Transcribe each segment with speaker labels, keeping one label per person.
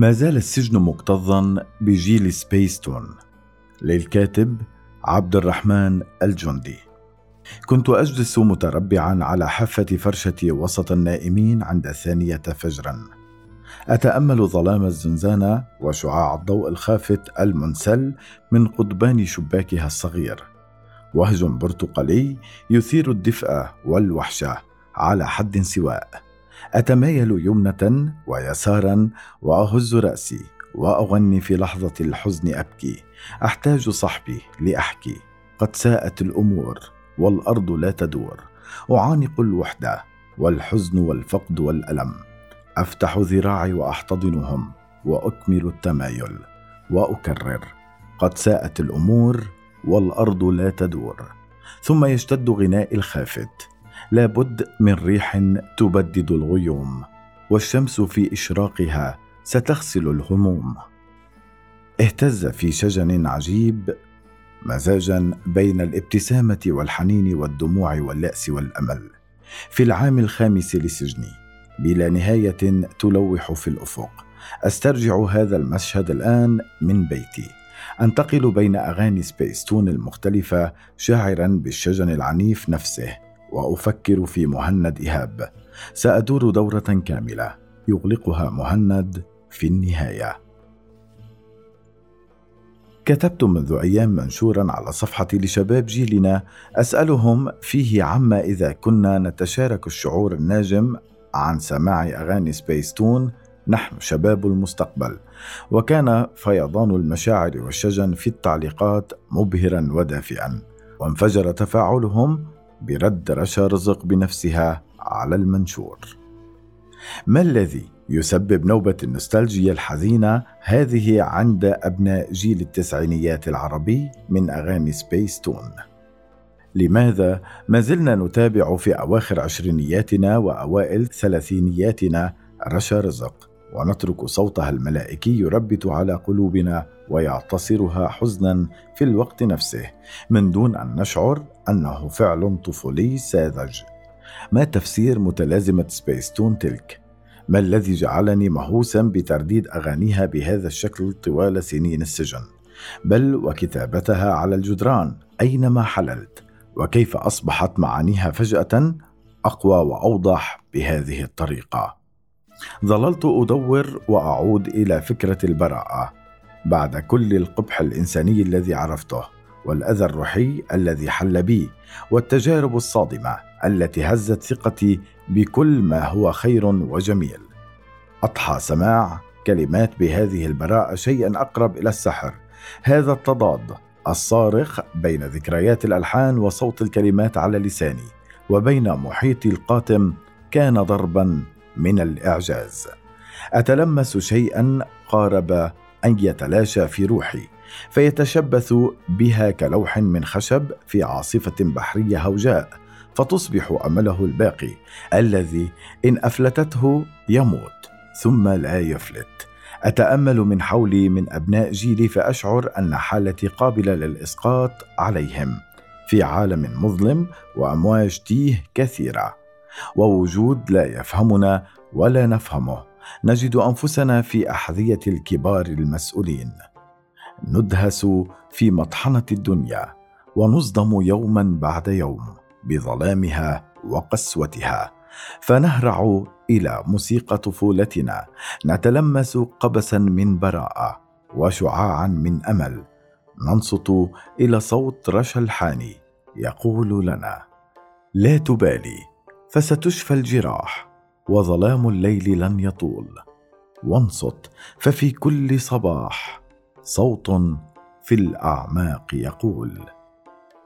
Speaker 1: ما زال السجن مكتظا بجيل سبيستون للكاتب عبد الرحمن الجندي. كنت أجلس متربعا على حافة فرشتي وسط النائمين عند الثانية فجرا. أتأمل ظلام الزنزانة وشعاع الضوء الخافت المنسل من قضبان شباكها الصغير. وهج برتقالي يثير الدفء والوحشه على حد سواء. أتمايل يمنة ويسارا وأهز رأسي وأغني في لحظة الحزن أبكي. أحتاج صحبي لأحكي. قد ساءت الأمور والأرض لا تدور. أعانق الوحدة والحزن والفقد والألم. أفتح ذراعي وأحتضنهم وأكمل التمايل وأكرر. قد ساءت الأمور والأرض لا تدور. ثم يشتد غناء الخافت. لابد من ريح تبدد الغيوم والشمس في إشراقها ستغسل الهموم. اهتز في شجن عجيب مزاجا بين الابتسامة والحنين والدموع واليأس والأمل. في العام الخامس لسجني بلا نهاية تلوح في الأفق. أسترجع هذا المشهد الآن من بيتي. أنتقل بين أغاني سبيستون المختلفة شاعرا بالشجن العنيف نفسه. وأفكر في مهند إيهاب. سأدور دورة كاملة. يغلقها مهند في النهاية. كتبت منذ أيام منشورا على صفحتي لشباب جيلنا. أسألهم فيه عما إذا كنا نتشارك الشعور الناجم عن سماع أغاني سبيستون نحن شباب المستقبل. وكان فيضان المشاعر والشجن في التعليقات مبهرا ودافئا. وانفجر تفاعلهم برد رشا رزق بنفسها على المنشور ما الذي يسبب نوبة النوستالجيا الحزينة هذه عند أبناء جيل التسعينيات العربي من أغاني سبيس تون؟ لماذا ما زلنا نتابع في أواخر عشرينياتنا وأوائل ثلاثينياتنا رشا رزق ونترك صوتها الملائكي يربت على قلوبنا ويعتصرها حزنا في الوقت نفسه من دون أن نشعر أنه فعل طفولي ساذج. ما تفسير متلازمة سبيستون تلك؟ ما الذي جعلني مهووسا بترديد أغانيها بهذا الشكل طوال سنين السجن؟ بل وكتابتها على الجدران أينما حللت؟ وكيف أصبحت معانيها فجأة أقوى وأوضح بهذه الطريقة؟ ظللت أدور وأعود إلى فكرة البراءة بعد كل القبح الإنساني الذي عرفته والأذى الروحي الذي حل بي والتجارب الصادمة التي هزت ثقتي بكل ما هو خير وجميل. أضحى سماع كلمات بهذه البراءة شيئا أقرب إلى السحر. هذا التضاد الصارخ بين ذكريات الألحان وصوت الكلمات على لساني وبين محيطي القاتم كان ضربا من الإعجاز. أتلمس شيئا؟ قارب أن يتلاشى في روحي فيتشبث بها كلوح من خشب في عاصفة بحرية هوجاء فتصبح أمله الباقي الذي إن أفلتته يموت ثم لا يفلت. أتأمل من حولي من أبناء جيلي فأشعر أن حالتي قابلة للإسقاط عليهم. في عالم مظلم وأمواج تيه كثيرة. ووجود لا يفهمنا ولا نفهمه. نجد أنفسنا في أحذية الكبار المسؤولين. ندهس في مطحنة الدنيا ونصدم يوما بعد يوم بظلامها وقسوتها. فنهرع إلى موسيقى طفولتنا. نتلمس قبسا من براءة وشعاعا من أمل. ننصت إلى صوت رشا الحاني يقول لنا لا تبالي. فستشفى الجراح وظلام الليل لن يطول. وانصت ففي كل صباح صوت في الأعماق يقول.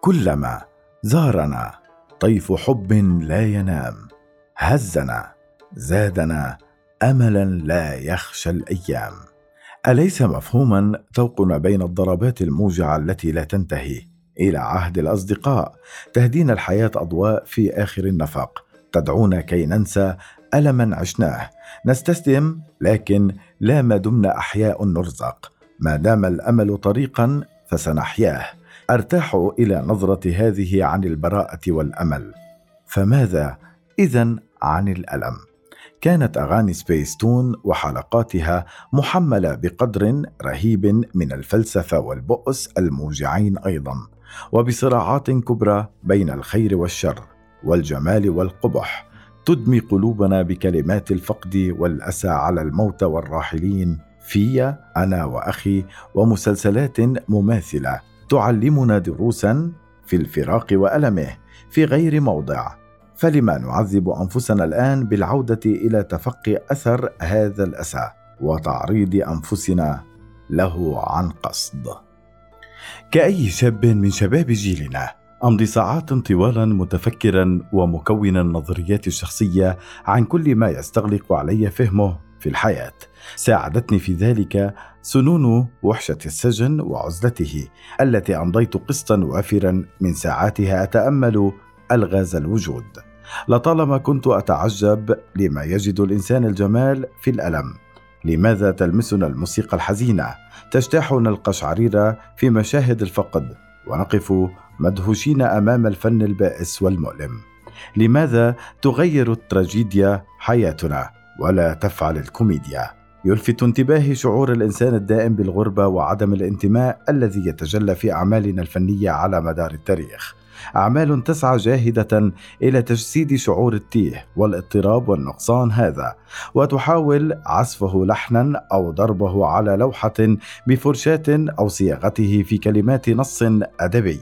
Speaker 1: كلما زارنا طيف حب لا ينام هزنا زادنا أملا لا يخشى الأيام. أليس مفهوما توقنا بين الضربات الموجعة التي لا تنتهي إلى عهد الأصدقاء تهدينا الحياة أضواء في آخر النفق تدعونا كي ننسى ألما عشناه. نستسلم لكن لا ما دمنا أحياء نرزق. ما دام الأمل طريقا فسنحياه. أرتاح إلى نظرة هذه عن البراءة والأمل. فماذا اذا عن الألم؟ كانت أغاني سبيس تون وحلقاتها محملة بقدر رهيب من الفلسفة والبؤس الموجعين أيضا. وبصراعات كبرى بين الخير والشر. والجمال والقبح تدمي قلوبنا بكلمات الفقد والأسى على الموتى والراحلين. في أنا وأخي ومسلسلات مماثلة تعلمنا دروسا في الفراق وألمه في غير موضع. فلما نعذب أنفسنا الآن بالعودة إلى تفقي أثر هذا الأسى وتعريض أنفسنا له عن قصد. كأي شاب من شباب جيلنا أمضي ساعات طوالا متفكرا ومكونا نظرياتي الشخصية عن كل ما يستغلق علي فهمه في الحياة. ساعدتني في ذلك سنون وحشة السجن وعزلته التي أمضيت قسطا وافرا من ساعاتها أتأمل ألغاز الوجود. لطالما كنت أتعجب لما يجد الإنسان الجمال في الألم لماذا تلمسنا الموسيقى الحزينة؟ تجتاحنا القشعريره في مشاهد الفقد. ونقف مدهوشين أمام الفن البائس والمؤلم. لماذا تغير التراجيديا حياتنا ولا تفعل الكوميديا؟ يلفت انتباهي شعور الإنسان الدائم بالغربة وعدم الانتماء الذي يتجلى في أعمالنا الفنية على مدار التاريخ. أعمال تسعى جاهدة إلى تجسيد شعور التيه والاضطراب والنقصان هذا وتحاول عزفه لحنا أو ضربه على لوحة بفرشاة أو صياغته في كلمات نص أدبي.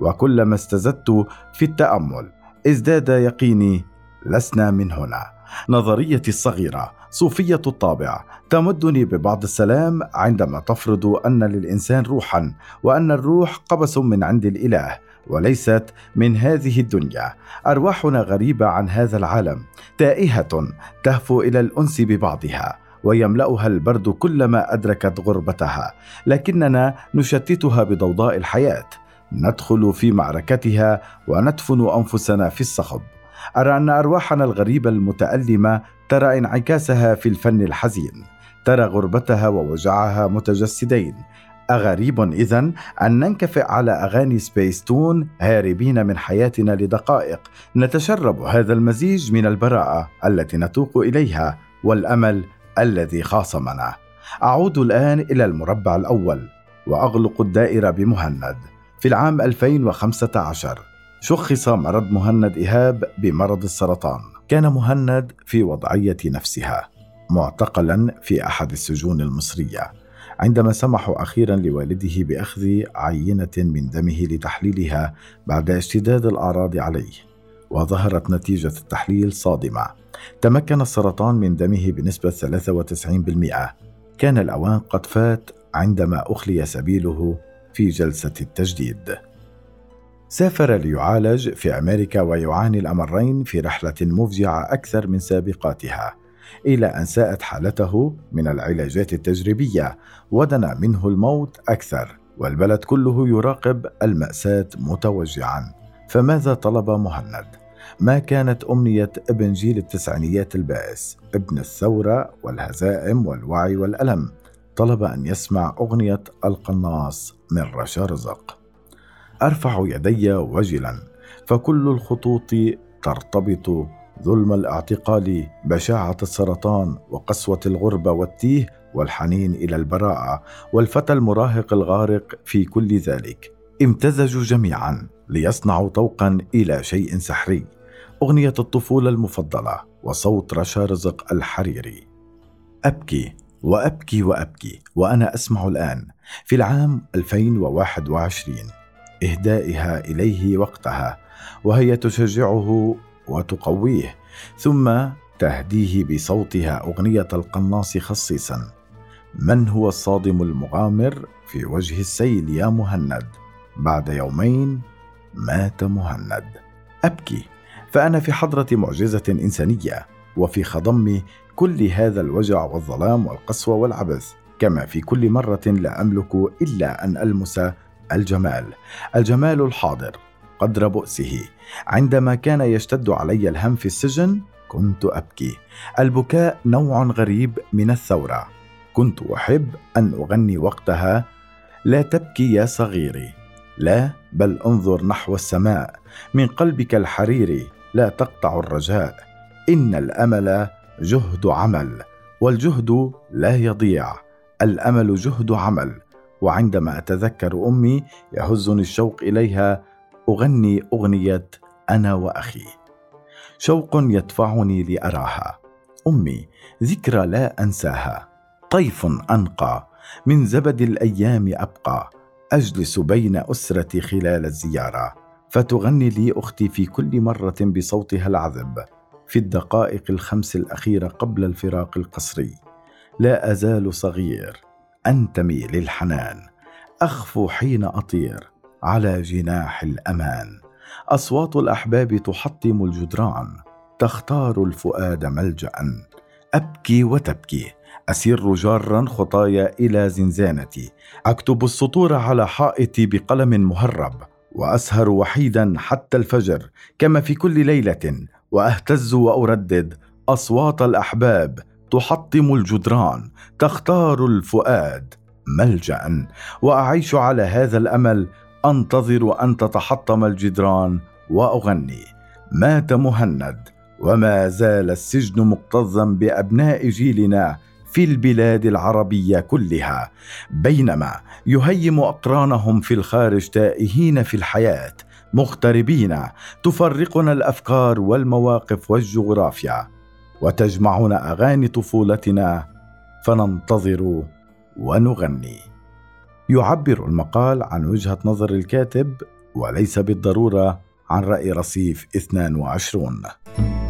Speaker 1: وكلما استزدت في التأمل ازداد يقيني لسنا من هنا. نظريتي الصغيرة صوفية الطابع تمدني ببعض السلام عندما تفرض أن للإنسان روحا وأن الروح قبس من عند الإله. وليست من هذه الدنيا. أرواحنا غريبة عن هذا العالم. تائهة تهفو إلى الأنس ببعضها ويملأها البرد كلما أدركت غربتها. لكننا نشتتها بضوضاء الحياة. ندخل في معركتها وندفن أنفسنا في الصخب. أرى أن أرواحنا الغريبة المتألمة ترى انعكاسها في الفن الحزين. ترى غربتها ووجعها متجسدين. أغريب إذا أن ننكفئ على أغاني سبيس تون هاربين من حياتنا لدقائق. نتشرب هذا المزيج من البراءة التي نتوق إليها والأمل الذي خاصمنا. أعود الآن إلى المربع الأول وأغلق الدائرة بمهند. في العام 2015 شخص مرض مهند إيهاب بمرض السرطان. كان مهند في وضعية نفسها معتقلا في أحد السجون المصرية. عندما سمحوا أخيرا لوالده بأخذ عينة من دمه لتحليلها بعد اشتداد الأعراض عليه وظهرت نتيجة التحليل صادمة. تمكن السرطان من دمه بنسبة 93% كان الأوان قد فات عندما أخلي سبيله في جلسة التجديد. سافر ليعالج في أمريكا ويعاني الأمرين في رحلة مفجعة أكثر من سابقاتها. إلى أن ساءت حالته من العلاجات التجريبية ودنا منه الموت أكثر والبلد كله يراقب المأساة متوجعا. فماذا طلب مهند؟ ما كانت أمنية ابن جيل التسعينيات البائس ابن الثورة والهزائم والوعي والألم؟ طلب أن يسمع أغنية القناص من رشا رزق. أرفع يدي وجلا فكل الخطوط ترتبط ظلم الاعتقال بشاعة السرطان وقسوة الغربة والتيه والحنين إلى البراءه والفتى المراهق الغارق في كل ذلك. امتزجوا جميعا ليصنعوا طوقا إلى شيء سحري. أغنية الطفولة المفضلة وصوت رشا رزق الحريري. أبكي وأبكي وأبكي وأنا أسمع الآن في العام 2021 إهدائها إليه وقتها وهي تشجعه وتقويه ثم تهديه بصوتها أغنية القناص خصيصا. من هو الصادم المغامر في وجه السيل يا مهند؟ بعد يومين مات مهند. أبكي فأنا في حضرة معجزة إنسانية وفي خضم كل هذا الوجع والظلام والقسوة والعبث كما في كل مرة لا أملك إلا أن ألمس الجمال الجمال الحاضر. قدر بؤسه. عندما كان يشتد علي الهم في السجن كنت أبكي. البكاء نوع غريب من الثورة. كنت أحب أن أغني وقتها. لا تبكي يا صغيري. لا بل انظر نحو السماء. من قلبك الحريري لا تقطع الرجاء. إن الأمل جهد عمل والجهد لا يضيع. الأمل جهد عمل وعندما أتذكر أمي يهزني الشوق إليها أغني أغنية أنا وأخي. شوق يدفعني لأراها. أمي ذكرى لا أنساها. طيف أنقى. من زبد الأيام أبقى. أجلس بين أسرتي خلال الزيارة. فتغني لي أختي في كل مرة بصوتها العذب. في الدقائق الخمس الأخيرة قبل الفراق القسري لا أزال صغير. أنتمي للحنان. أخفو حين أطير. على جناح الأمان. أصوات الأحباب تحطم الجدران تختار الفؤاد ملجا. أبكي وتبكي اسير جارا خطايا إلى زنزانتي. أكتب السطور على حائطي بقلم مهرب وأسهر وحيدا حتى الفجر كما في كل ليلة وأهتز وأردد. أصوات الأحباب تحطم الجدران تختار الفؤاد ملجا. وأعيش على هذا الأمل أنتظر أن تتحطم الجدران وأغني. مات مهند وما زال السجن مكتظا بأبناء جيلنا في البلاد العربية كلها بينما يهيم أقرانهم في الخارج تائهين في الحياة. مغتربين تفرقنا الأفكار والمواقف والجغرافيا وتجمعنا أغاني طفولتنا. فننتظر ونغني. يعبر المقال عن وجهة نظر الكاتب وليس بالضرورة عن رأي رصيف 22